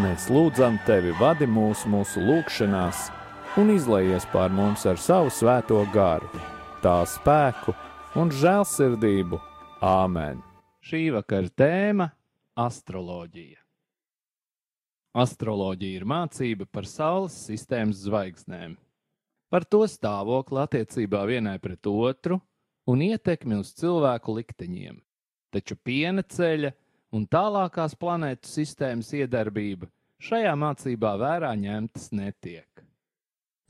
Mēs lūdzam tevi, vadi mūs mūsu lūgšanās, un izlaies pār mums ar savu svēto garu, tā spēku un žēlsirdību. Āmen! Šī vakara tēma - astroloģija. Astroloģija ir mācība par Saules sistēmas zvaigznēm, par to stāvokli attiecībā vienai pret otru un ietekmi uz cilvēku likteņiem. Taču piena ceļa un tālākās planētu sistēmas iedarbība šajā mācībā vērā ņemtas netiek.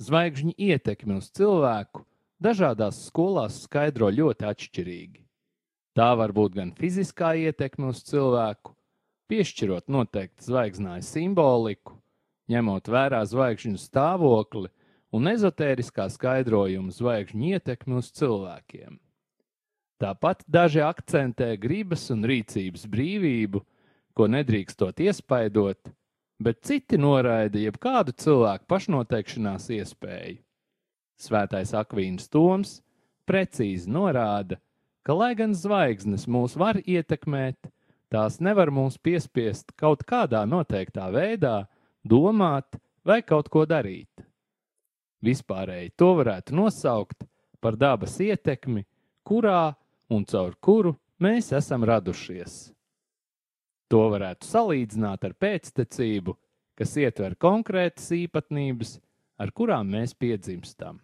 zvaigžņu ietekmi uz cilvēku dažādās skolās skaidro ļoti atšķirīgi. Tā var būt gan fiziskā ietekme uz cilvēku, piešķirot noteiktu zvaigznāju simboliku, ņemot vērā zvaigžņu stāvokli un ezotēriskā skaidrojuma zvaigžņu ietekmi uz cilvēkiem. Tāpat daži akcentē gribas un rīcības brīvību, ko nedrīkstot iespaidot, bet citi noraida jebkādu cilvēku pašnoteikšanās iespēju. Svētais Akvīns Toms precīzi norāda, ka, lai gan zvaigznes mūs var ietekmēt, tās nevar mūs piespiest kaut kādā noteiktā veidā domāt vai kaut ko darīt. Vispārēji to varētu nosaukt par dabas ietekmi, kurā un caur kuru mēs esam radušies. To varētu salīdzināt ar pēctecību, kas ietver konkrētas īpatnības, ar kurām mēs piedzimstam.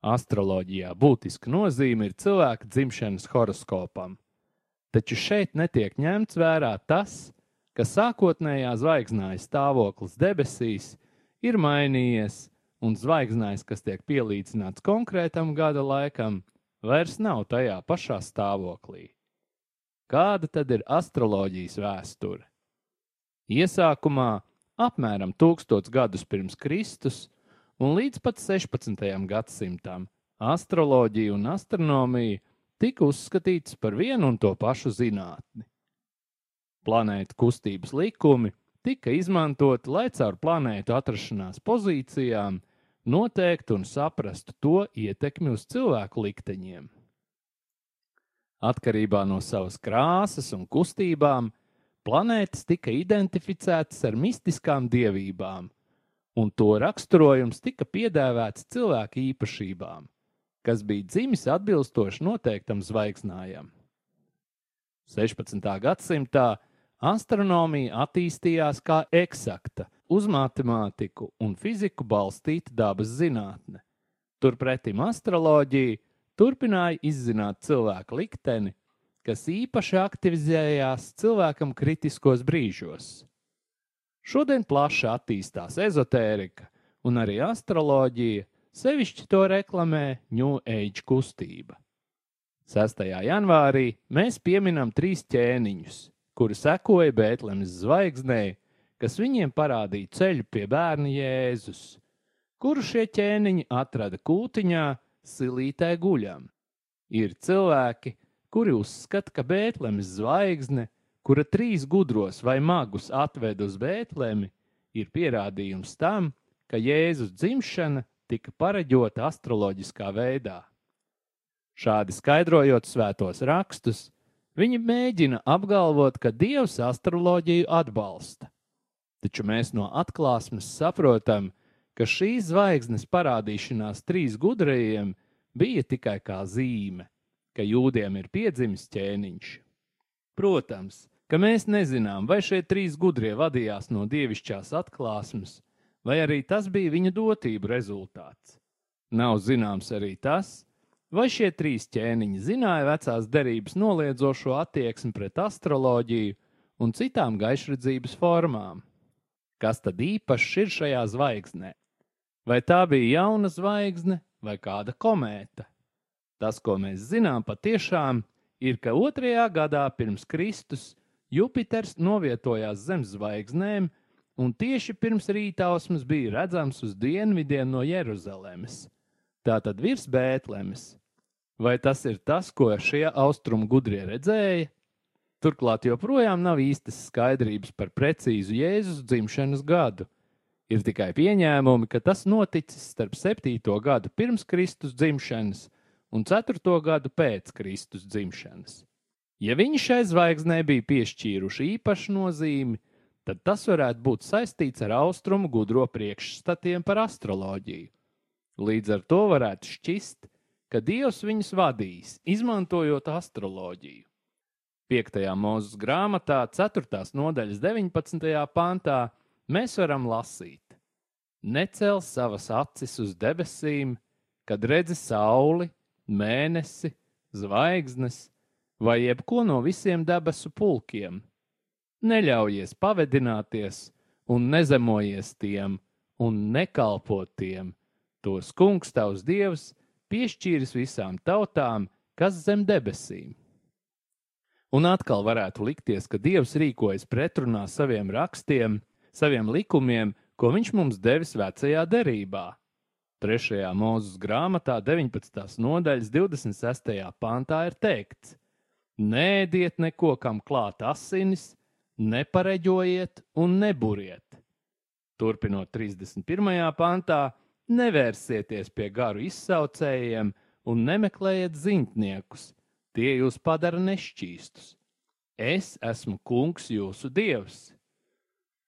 Astroloģijā būtiska nozīme ir cilvēka dzimšanas horoskopam, taču šeit netiek ņemts vērā tas, ka sākotnējā zvaigznājas stāvoklis debesīs ir mainījies, un zvaigznājs, kas tiek pielīdzināts konkrētam gada laikam, vairs nav tajā pašā stāvoklī. Kāda tad ir astroloģijas vēsture? Iesākumā, apmēram tūkstots gadus pirms Kristus, un līdz pat 16. gadsimtam astroloģija un astronomija tika uzskatītas par vienu un to pašu zinātni. Planētu kustības likumi tika izmantoti, lai caur planētu atrašanās pozīcijām noteiktu un saprastu to ietekmi uz cilvēku likteņiem. Atkarībā no savas krāsas un kustībām, planētas tika identificētas ar mistiskām dievībām, un to raksturojums tika piedāvāts cilvēka īpašībām, kas bija dzimis atbilstoši noteiktam zvaigznājam. 16. gadsimtā astronomija attīstījās kā eksakta, uz matemātiku un fiziku balstīta dabas zinātne. Turpretim astroloģija turpināja izzināt cilvēka likteni, kas īpaši aktivizējās cilvēkam kritiskos brīžos. Šodien plaši attīstās ezotērika un arī astroloģija, sevišķi to reklamē New Age kustība. 6. janvārī mēs pieminam trīs ķēniņus, kuri sekoja Bēntlemes zvaigznei, kas viņiem parādīja ceļu pie bērna Jēzus, kuru šie ķēniņi atrada kūtiņā, silītē guļam. Ir cilvēki, kuri uzskata, ka Bēntlemes zvaigzne kura trīs gudros vai magus atved uz Bēntlemi, ir pierādījums tam, ka Jēzus dzimšana tika pareģota astroloģiskā veidā. Šādi skaidrojot svētos rakstus, viņi mēģina apgalvot, ka Dievs astroloģiju atbalsta. Taču mēs no atklāsmes saprotam, ka šīs zvaigznes parādīšanās trīs gudrajiem bija tikai kā zīme, ka jūdiem ir piedzimis ķēniņš. Protams, ka mēs nezinām, vai šie trīs gudrie vadījās no dievišķās atklāsmes, vai arī tas bija viņa dotību rezultāts. Nav zināms arī tas, vai šie trīs ķēniņi zināja vecās derības noliedzošo attieksmi pret astroloģiju un citām gaišredzības formām. Kas tad īpašs ir šajā zvaigznē? Vai tā bija jauna zvaigzne vai kāda komēta? Tas, ko mēs zinām patiešām, ir, ka otrajā gadā pirms Kristus Jupiters novietojās zem zvaigznēm, un tieši pirms rītausmas bija redzams uz dienvidiem no Jeruzalemes. Tātad virs Bētlemes. Vai tas ir tas, ko šie austrumu gudrie redzēja? Turklāt joprojām nav īstas skaidrības par precīzu Jēzus dzimšanas gadu. Ir tikai pieņēmumi, ka tas noticis starp 7. gadu pirms Kristus dzimšanas un 4. gadu pēc Kristus dzimšanas. Ja viņi šai zvaigznē bija piešķīruši īpašu nozīmi, tad tas varētu būt saistīts ar austrumu gudro priekšstatiem par astroloģiju. Līdz ar to varētu šķist, ka Dievs viņus vadīs, izmantojot astroloģiju. 5. mūzes grāmatā, 4. nodaļas 19. pantā, mēs varam lasīt: Necel savas acis uz debesīm, kad redzi sauli, mēnesi, zvaigznes vai jebko no visiem debesu pulkiem. Neļaujies pavedināties un nezemojies tiem, un nekalpot tiem. Tos kungs tavs dievs piešķīris visām tautām, kas zem debesīm. Un atkal varētu likties, ka Dievs rīkojas pretrunā saviem rakstiem, saviem likumiem, ko viņš mums devis vecajā derībā. 3. mūzes grāmatā, 19. nodaļas 26. pantā ir teikts: Nēdiet neko, kam klāt asinis, nepareģojiet un neburiet. Turpinot 31. pantā, nevērsieties pie garu izsaucējiem un nemeklējiet ziņtniekus, tie jūs padara nešķīstus. Es esmu kungs jūsu dievs.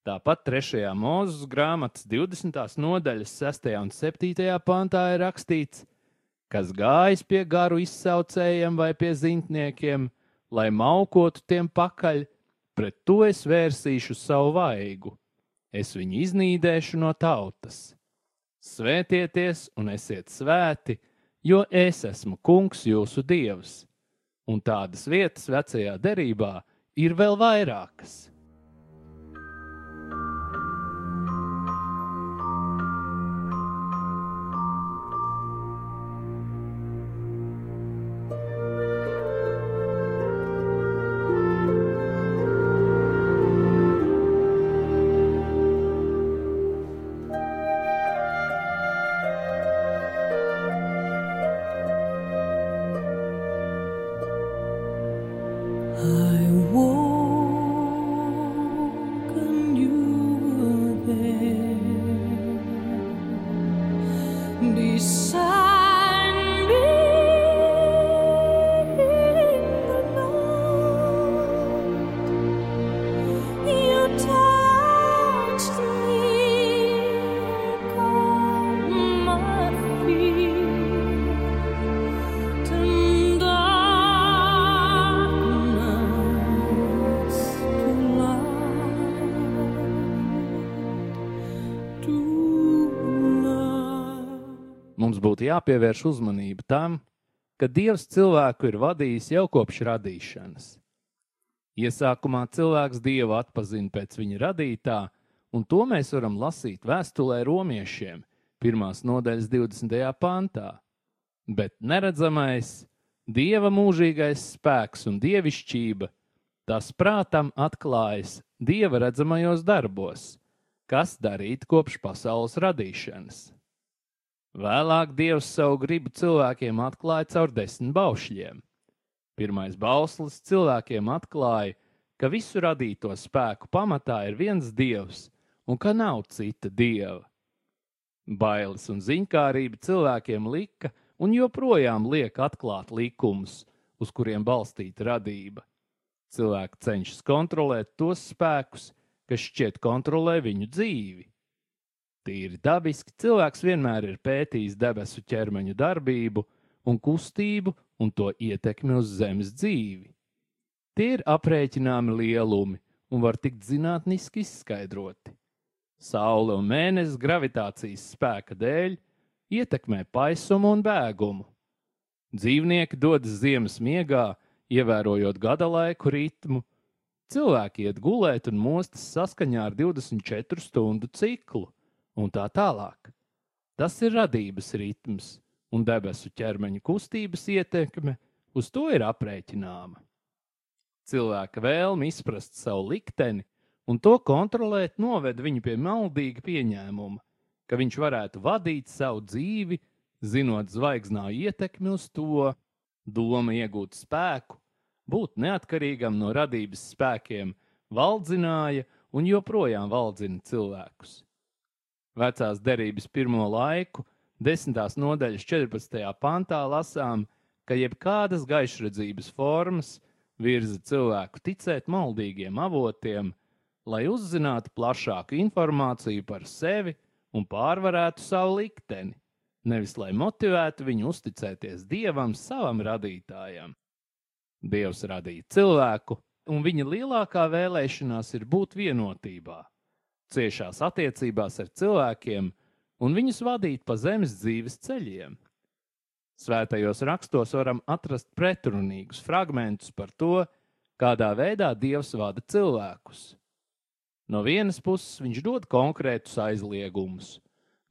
Tāpat 3. mūzes grāmatas 20. nodaļas 6. un 7. pantā ir rakstīts, kas gājas pie garu izsaucējiem vai pie ziņtniekiem, lai maukotu tiem pakaļ, pret to es vērsīšu savu vaigu es viņu iznīdēšu no tautas. Svētieties un esiet svēti, jo es esmu kungs jūsu dievs, un tādas vietas vecajā derībā ir vēl vairākas. 爱我。Jāpievērš uzmanība tam, ka Dievs cilvēku ir vadījis jau kopš radīšanas. Iesākumā cilvēks Dievu atpazina pēc viņa radītā, un to mēs varam lasīt vēstulē romiešiem, pirmās nodaļas 20. pantā. Bet neredzamais, Dieva mūžīgais spēks un dievišķība, tas prātam atklājas Dieva redzamajos darbos, kas darīt kopš pasaules radīšanas. Vēlāk Dievs savu gribu cilvēkiem atklāja caur desmit baušļiem. Pirmais bauslis cilvēkiem atklāja, ka visu radīto spēku pamatā ir viens dievs un ka nav cita dieva. Bailes un ziņkārība cilvēkiem lika un joprojām liek atklāt likumus, uz kuriem balstīta radība. Cilvēki cenšas kontrolēt tos spēkus, kas šķiet kontrolē viņu dzīvi. Tīri dabiski cilvēks vienmēr ir pētījis debesu ķermeņa darbību un kustību un to ietekmi uz zemes dzīvi. Tie ir aprēķināmi lielumi un var tikt zinātniski izskaidroti. Saule un mēnesis gravitācijas spēka dēļ ietekmē paisumu un bēgumu. Dzīvnieki dodas ziemas miegā, ievērojot gada laiku ritmu. Cilvēki iet gulēt un mostas saskaņā ar 24 stundu ciklu un tā tālāk. Tas ir radības ritms, un debesu ķermeņa kustības ietekme uz to ir aprēķināma. Cilvēka vēlme izprast savu likteni un to kontrolēt noved viņu pie maldīga pieņēmuma, ka viņš varētu vadīt savu dzīvi, zinot zvaigznā ietekmi uz to, doma iegūt spēku, būt neatkarīgam no radības spēkiem, valdzināja un joprojām valdzina cilvēkus vecās derības pirmo laiku, desmitās nodaļas 14. pantā lasām, ka jebkādas gaišredzības formas virza cilvēku ticēt maldīgiem avotiem, lai uzzinātu plašāku informāciju par sevi un pārvarētu savu likteni, nevis lai motivētu viņu uzticēties dievam, savam radītājam. Dievs radīja cilvēku, un viņa lielākā vēlēšanās ir būt vienotībā ciešās attiecībās ar cilvēkiem un viņus vadīt pa zemes dzīves ceļiem. Svētajos rakstos varam atrast pretrunīgus fragmentus par to, kādā veidā Dievs vada cilvēkus. No vienas puses viņš dod konkrētus aizliegumus,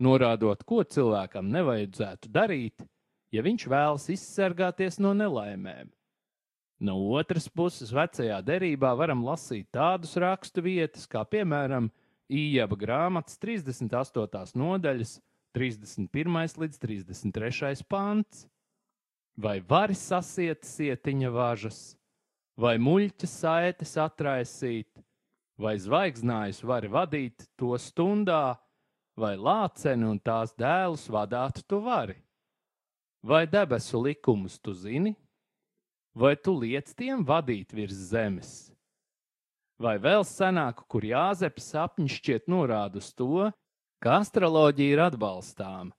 norādot, ko cilvēkam nevajadzētu darīt, ja viņš vēlas izsargāties no nelaimēm. No otras puses, vecajā derībā varam lasīt tādus rakstu vietas, kā piemēram Ījaba grāmatas 38. nodaļas, 31. līdz 33. pants. Vai vari sasiet sietiņa važas, vai muļķa saites atraisīt, vai zvaigznājus vari vadīt to stundā, vai lāceni un tās dēlus vadāt tu vari? Vai debesu likumus tu zini, vai tu liec tiem vadīt virs zemes? Vai vēl senāku, kur Jāzeps sapņš šķiet norāda uz to, ka astroloģija ir atbalstāma.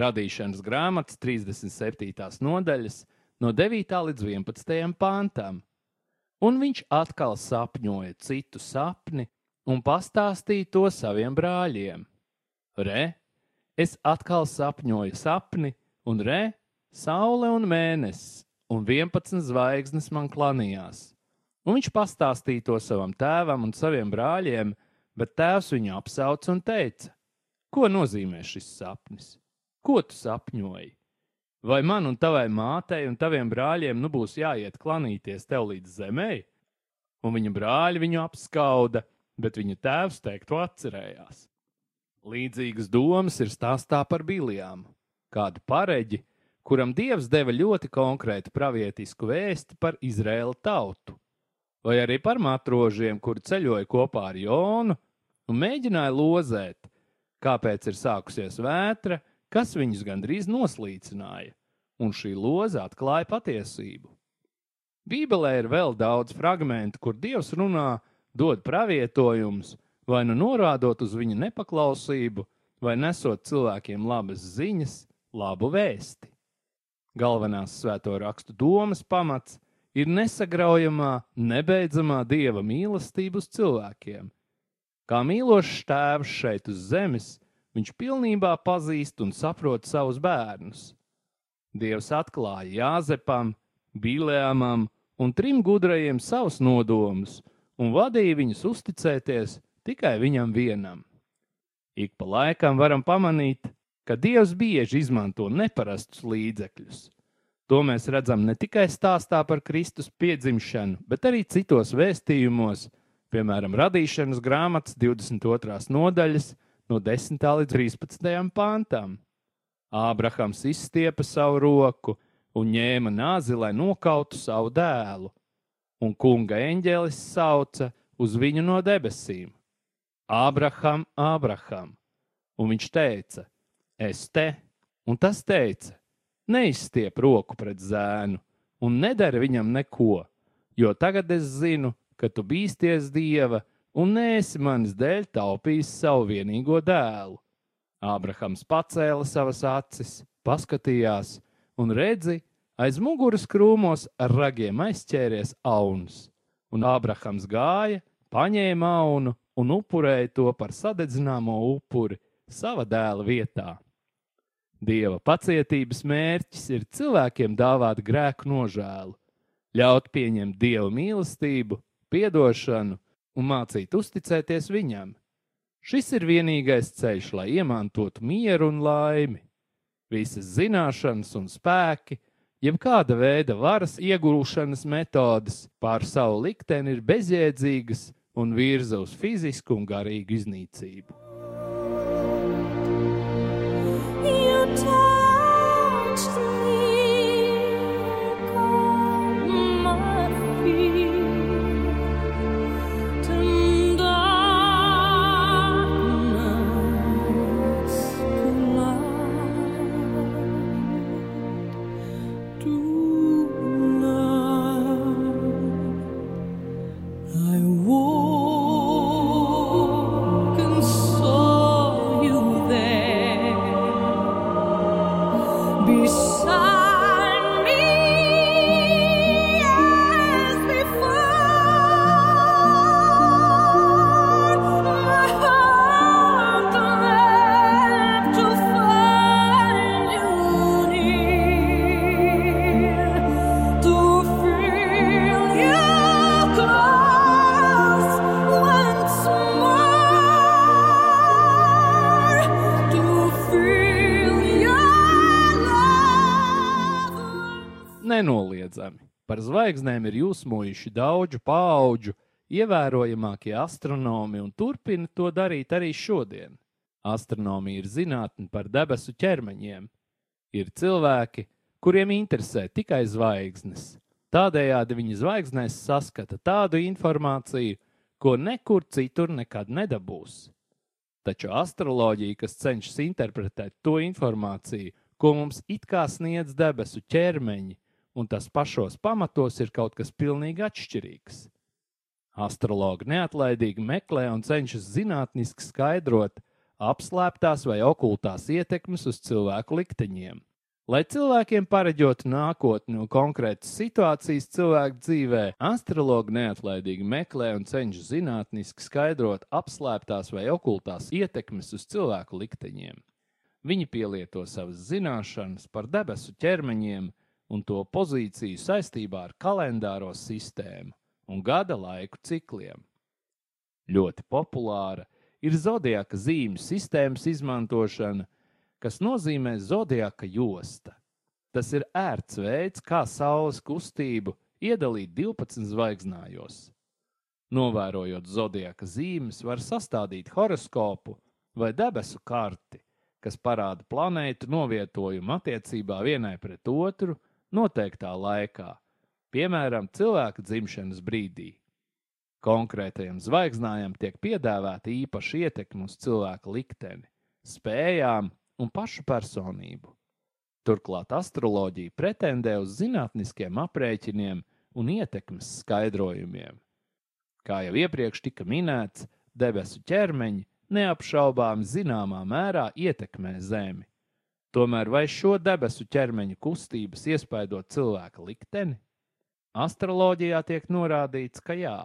Radīšanas grāmatas 37. nodaļas no 9. līdz 11. pāntam un viņš atkal sapņoja citu sapni un pastāstīja to saviem brāļiem. Re, es atkal sapņoju sapni, un re, saule un mēnesis, un vienpadsmit zvaigznes man klanījās. Un viņš pastāstīja to savam tēvam un saviem brāļiem, bet tēvs viņu apsauca un teica: Ko nozīmē šis sapnis? Ko tu sapņoji? Vai man un tavai mātei un taviem brāļiem nu būs jāiet klanīties tev līdz zemē? Un viņa brāļi viņu apskauda, bet viņa tēvs teikto atcerējās. Līdzīgas domas ir stāstā par Bilijām, kādu pareģi, kuram dievs deva ļoti konkrētu pravietisku vēsti par Izraēlu tautu, vai arī par matrožiem, kuri ceļoja kopā ar Jonu un mēģināja lozēt, kāpēc ir sākusies vētra kas viņus gandrīz noslīcināja, un šī loza atklāja patiesību. Bībelē ir vēl daudz fragmentu, kur Dievs runā, dod pravietojumus, vai nu norādot uz viņa nepaklausību, vai nesot cilvēkiem labas ziņas, labu vēsti. Galvenās svēto rakstu domas pamats ir nesagraujamā, nebeidzamā dieva mīlestība uz cilvēkiem. Kā mīlošs tēvs šeit uz zemes, viņš pilnībā pazīst un saprot savus bērnus. Dievs atklāja Jāzepam, Bīlēmam un trim gudrajiem savus nodomus un vadīja viņus uzticēties tikai viņam vienam. Ik pa laikam varam pamanīt, ka Dievs bieži izmanto neparastus līdzekļus. To mēs redzam ne tikai stāstā par Kristus piedzimšanu, bet arī citos vēstījumos, piemēram, radīšanas grāmatas 22. nodaļas no 10. līdz 13. pantam. Ābrahams izstiepa savu roku un ņēma nāzi, lai nokautu savu dēlu, un kunga eņģēlis sauca uz viņu no debesīm: Ābraham, Ābraham! Un viņš teica: Es te, un tas teica: Neizstiep roku pret zēnu, un nedara viņam neko, jo tagad es zinu, ka tu bīsties dieva un nēsi manis dēļ taupījis savu vienīgo dēlu. Ābrahams pacēla savas acis, paskatījās, un redzi, aiz muguras krūmos ar ragiem aizķēries auns, un Ābrahams gāja, paņēma aunu un upurēja to par sadedzināmo upuri sava dēla vietā. Dieva pacietības mērķis ir cilvēkiem dāvāt grēku nožēlu, ļaut pieņemt dievu mīlestību, piedošanu un mācīt uzticēties viņam. Šis ir vienīgais ceļš, lai iemantotu mieru un laimi. Visas zināšanas un spēki, jebkāda veida varas iegūšanas metodes pār savu likteni ir bezjēdzīgas un virza uz fizisku un garīgu iznīcību. Zvaigznēm ir jūsmojuši daudzu paudžu ievērojamākie astronomi un turpina to darīt arī šodien. Astronomija ir zinātne par debesu ķermeņiem. Ir cilvēki, kuriem interesē tikai zvaigznes. Tādējādi viņi zvaigznēs saskata tādu informāciju, ko nekur citur nekad nedabūs. Taču astroloģija, kas cenšas interpretēt to informāciju, ko mums it kā sniedz debesu ķermeņi, un tas pašos pamatos ir kaut kas pilnīgi atšķirīgs. Astrologi neatlaidīgi meklē un cenšas zinātniski skaidrot apslēptās vai okultās ietekmes uz cilvēku likteņiem. Lai cilvēkiem pareģotu nākotni un konkrētas situācijas cilvēku dzīvē, astrologi neatlaidīgi meklē un cenšas zinātniski skaidrot apslēptās vai okultās ietekmes uz cilvēku likteņiem. Viņi pielieto savas zināšanas par debesu ķermeņiem un to pozīciju saistībā ar kalendāro sistēmu un gada laiku cikliem. Ļoti populāra ir zodiaka zīmju sistēmas izmantošana, kas nozīmē zodiaka josta. Tas ir ērts veids, kā saules kustību iedalīt 12 zvaigznājos. Novērojot zodiaka zīmes, var sastādīt horoskopu vai debesu karti, kas parāda planētu novietojumu attiecībā vienai pret otru noteiktā laikā, piemēram, cilvēka dzimšanas brīdī. Konkrētajam zvaigznājam tiek piedāvāta īpaša ietekme uz cilvēka likteni, spējām un pašu personību. Turklāt astroloģija pretendē uz zinātniskiem aprēķiniem un ietekmes skaidrojumiem. Kā jau iepriekš tika minēts, debesu ķermeņi neapšaubām zināmā mērā ietekmē Zemi. Tomēr vai šo debesu ķermeņa kustības iespaido cilvēka likteni? Astroloģijā tiek norādīts, ka jā.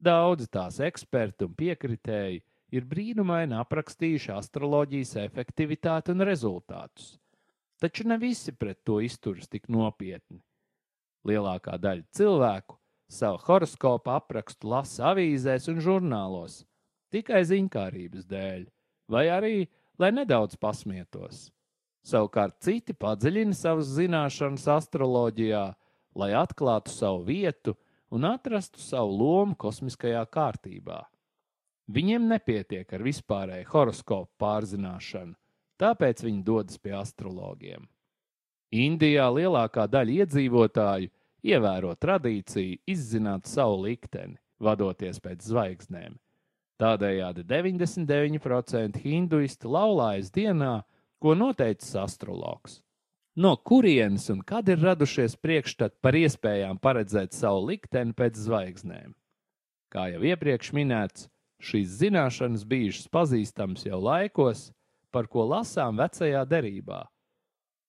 Daudzi tās eksperti un piekritēji ir brīnumaini aprakstījuši astroloģijas efektivitāti un rezultātus, taču ne visi pret to izturas tik nopietni. Lielākā daļa cilvēku savu horoskopu aprakstu lasa avīzēs un žurnālos tikai ziņkārības dēļ, vai arī, lai nedaudz pasmietos. Savukārt citi padziļina savas zināšanas astroloģijā, lai atklātu savu vietu un atrastu savu lomu kosmiskajā kārtībā. Viņiem nepietiek ar vispārēju horoskopu pārzināšanu, tāpēc viņi dodas pie astrologiem. Indijā lielākā daļa iedzīvotāju ievēro tradīciju izzināt savu likteni, vadoties pēc zvaigznēm. Tādējādi 99% hinduisti laulājas dienā, ko noteicis astrologs. No kurienes un kad ir radušies priekšstati par iespējām paredzēt savu likteni pēc zvaigznēm? Kā jau iepriekš minēts, šīs zināšanas bijušas pazīstamas jau laikos, par ko lasām vecajā derībā.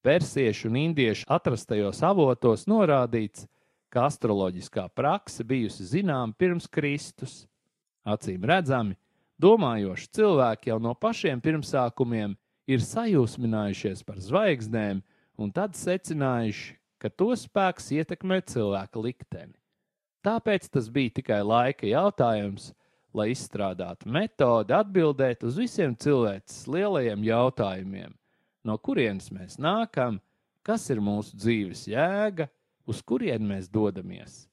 Persiešu un indiešu atrastajos avotos norādīts, ka astroloģiskā prakse bijusi zināma pirms Kristus. Acīm redzami, domājoši cilvēki jau no pašiem pirmsākumiem ir sajūsminājušies par zvaigznēm un tad secinājuši, ka to spēks ietekmē cilvēka likteni. Tāpēc tas bija tikai laika jautājums, lai izstrādātu metodi atbildēt uz visiem cilvēces lielajiem jautājumiem, no kurienes mēs nākam, kas ir mūsu dzīves jēga, uz kurien mēs dodamies.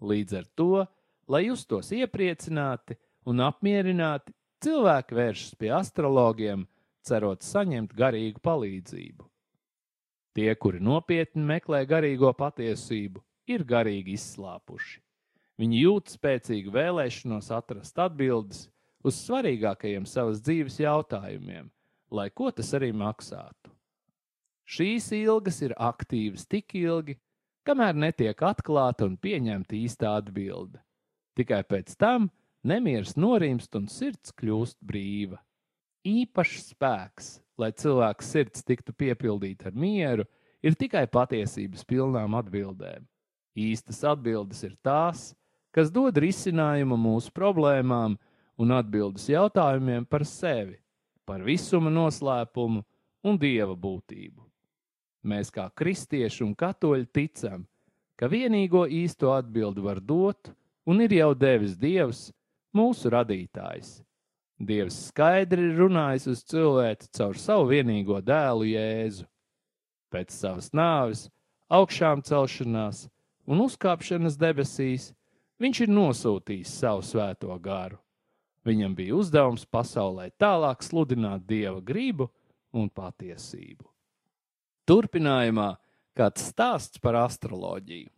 Līdz ar to, lai justos iepriecināti un apmierināti, cilvēki vēršas pie astrologiem, cerot saņemt garīgu palīdzību. Tie, kuri nopietni meklē garīgo patiesību, ir garīgi izslāpuši. Viņi jūt spēcīgu vēlēšanos atrast atbildes uz svarīgākajiem savas dzīves jautājumiem, lai ko tas arī maksātu. Šīs ilgas ir aktīvas tik ilgi, kamēr netiek atklāta un pieņemta īsta atbilde. Tikai pēc tam nemieris norimst un sirds kļūst brīva īpašs spēks, lai cilvēka sirds tiktu piepildīta ar mieru, ir tikai patiesības pilnām atbildēm. Īstas atbildes ir tās, kas dod risinājumu mūsu problēmām un atbildes jautājumiem par sevi, par visuma noslēpumu un dieva būtību. Mēs, kā kristieši un katoļi, ticam, ka vienīgo īsto atbildi var dot un ir jau devis Dievs, mūsu radītājs Dievs skaidri runājis uz cilvēci caur savu vienīgo dēlu Jēzu. Pēc savas nāves augšām celšanās un uzkāpšanas debesīs, viņš ir nosūtījis savu svēto garu. Viņam bija uzdevums pasaulē tālāk sludināt dieva gribu un patiesību. Turpinājumā kāds stāsts par astroloģiju.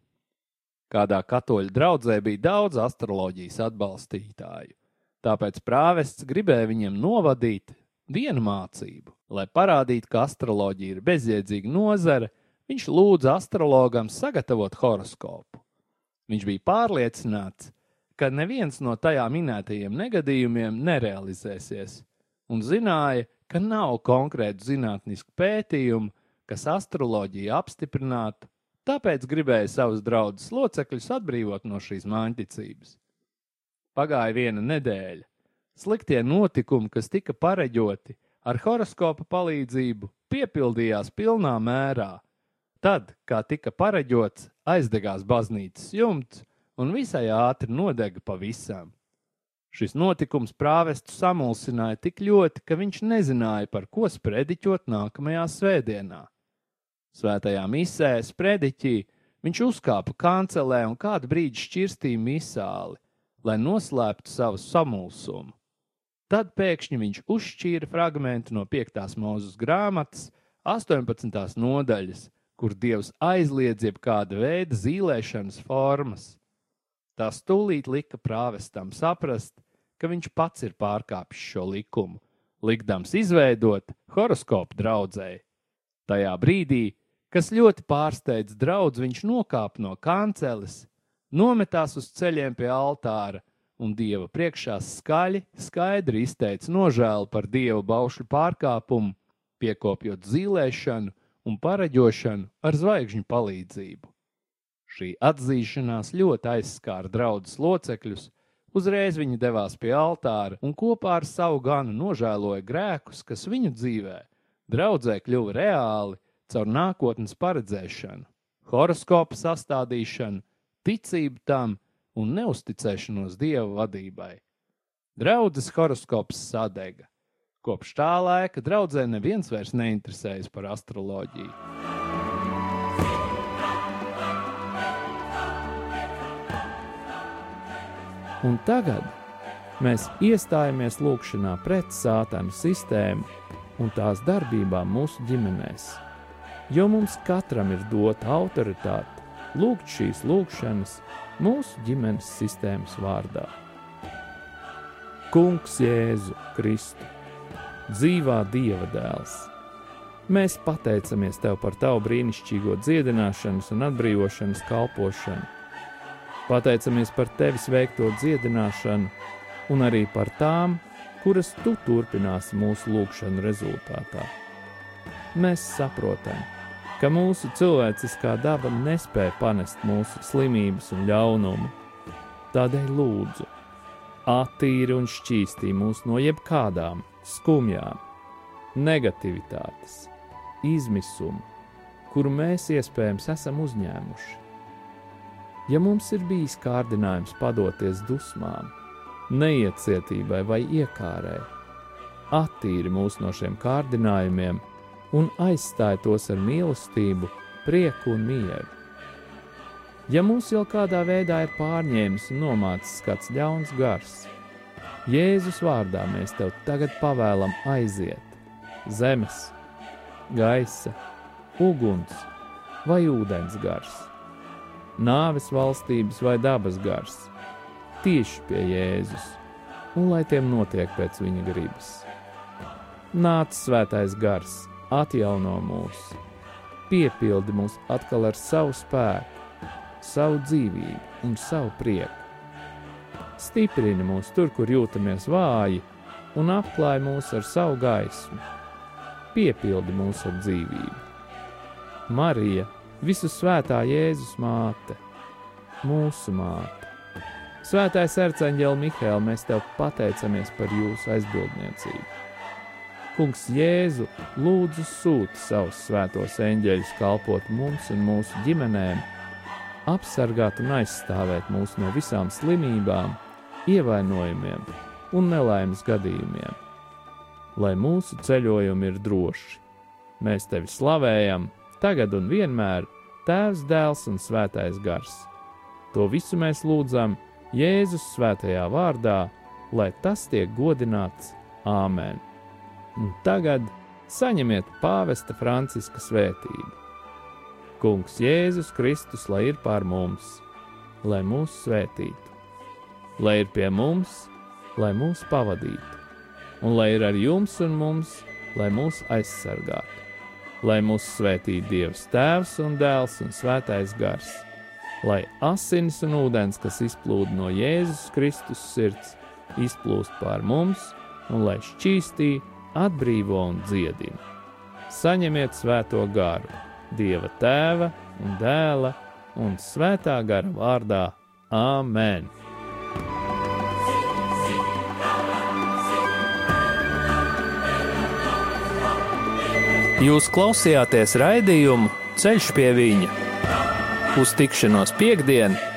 Kādā katoļu draudzē bija daudz astroloģijas atbalstītāju, tāpēc prāvests gribēja viņiem novadīt vienu mācību. Lai parādītu, ka astroloģija ir bezjēdzīga nozare, viņš lūdza astrologam sagatavot horoskopu. Viņš bija pārliecināts, ka neviens no tajā minētajiem negadījumiem nerealizēsies, un zināja, ka nav konkrētu zinātnisku pētījumu, kas astroloģiju apstiprinātu, tāpēc gribēja savus draugus locekļus atbrīvot no šīs māņticības. Pagāja viena nedēļa. Sliktie notikumi, kas tika pareģoti ar horoskopa palīdzību, piepildījās pilnā mērā. Tad, kā tika pareģots, aizdegās baznīcas jumts un visai ātri nodega pavisam. Šis notikums prāvestu samulsināja tik ļoti, ka viņš nezināja, par ko sprediķot nākamajā svētdienā. Svētajā misē, sprediķī, viņš uzkāpa kancelē un kādu brīdi šķirstīja misāli, lai noslēptu savu samulsumu. Tad pēkšņi viņš uzšķīra fragment no 5. mūzes grāmatas, 18. nodaļas, kur dievs aizliedz jebkāda veida zīlēšanas formas. Tas tūlīt lika prāvestam saprast, ka viņš pats ir pārkāpis šo likumu, likdams izveidot horoskopu draudzēji. Tajā brīdī, kas ļoti pārsteidz draugs, viņš nokāpa no kanceles, nometās uz ceļiem pie altāra un dieva priekšā skaļi, skaidri izteica nožēlu par dievu baušļu pārkāpumu, piekopjot zīlēšanu un pareģošanu ar zvaigžņu palīdzību. Šī atzīšanās ļoti aizskāra draugus locekļus. Uzreiz viņi devās pie altāra un kopā ar savu ganu nožēloja grēkus, kas viņu dzīvē, draudzē kļuva reāli caur nākotnes paredzēšanu, horoskopu sastādīšanu, ticību tam un neusticēšanos dievu vadībai. Draudzes horoskops sadega. Kopš tā laika draudzē neviens vairs neinteresējas par astroloģiju. Un tagad mēs iestājamies lūgšanā pret sātanu sistēmu un tās darbībām mūsu ģimenēs. Jo mums katram ir dota autoritāte lūgt šīs lūgšanas mūsu ģimenes sistēmas vārdā. Kungs Jēzu Kristu, dzīvā Dieva dēls! Mēs pateicamies Tev par Tavu brīnišķīgo dziedināšanas un atbrīvošanas kalpošanu Pateicamies par tevis veikto dziedināšanu un arī par tām, kuras tu turpināsi mūsu lūgšanu rezultātā. Mēs saprotam, ka mūsu cilvēciskā daba nespēja panest mūsu slimības un ļaunumu. Tādēļ lūdzu, attīri un šķīstī mūs no jebkādām skumjām, negativitātes, izmisuma, kuru mēs iespējams esam uzņēmuši. Ja mums ir bijis kārdinājums padoties dusmām, neiecietībai vai iekārai, attīri mūs no šiem kārdinājumiem un aizstāj tos ar mīlestību, prieku un mieru. Ja mūs jau kādā veidā ir pārņēmis un nomācis kāds ļauns gars, Jēzus vārdā mēs tev tagad pavēlam aiziet zemes, gaisa, uguns vai ūdens gars nāves valstības vai dabas gars, tieši pie Jēzus, un lai tiem notiek pēc viņa gribas. Nāc svētais gars, atjauno mūs, piepildi mūs atkal ar savu spēku, savu dzīvību un savu prieku. Stiprini mūs tur, kur jūtamies vāji, un apklāj mūs ar savu gaismu, piepildi mūs ar dzīvību. Marija, visu svētā Jēzus māte, mūsu māte. Svētais arcāņģēl Mihēl, mēs tev pateicamies par jūsu aizbildniecību. Kungs Jēzu lūdzu sūti savus svētos eņģeļus kalpot mums un mūsu ģimenēm, apsargāt un aizstāvēt mūs no visām slimībām, ievainojumiem un nelaimes gadījumiem. Lai mūsu ceļojumi ir droši, mēs tevi slavējam, tagad un vienmēr Tēvs, Dēls un Svētais Gars. To visu mēs lūdzam Jēzus svētajā vārdā, lai tas tiek godināts Āmen. Un tagad saņemiet pāvesta Franciska svētību. Kungs Jēzus Kristus, lai ir pār mums, lai mūs svētītu, lai ir pie mums, lai mūs pavadītu, un lai ir ar jums un mums, lai mūs aizsargātu, lai mūs svētītu Dievs Tēvs un Dēls un Svētais Gars, lai asinis un ūdens, kas izplūda no Jēzus Kristus sirds, izplūst pār mums, un lai šķīstī, atbrīvo un dziedina. Saņemiet svēto garu, Dieva tēva un dēla un svētā gara vārdā Āmen! Jūs klausījāties raidījumu Ceļš pie viņa uz tikšanos piekdienu!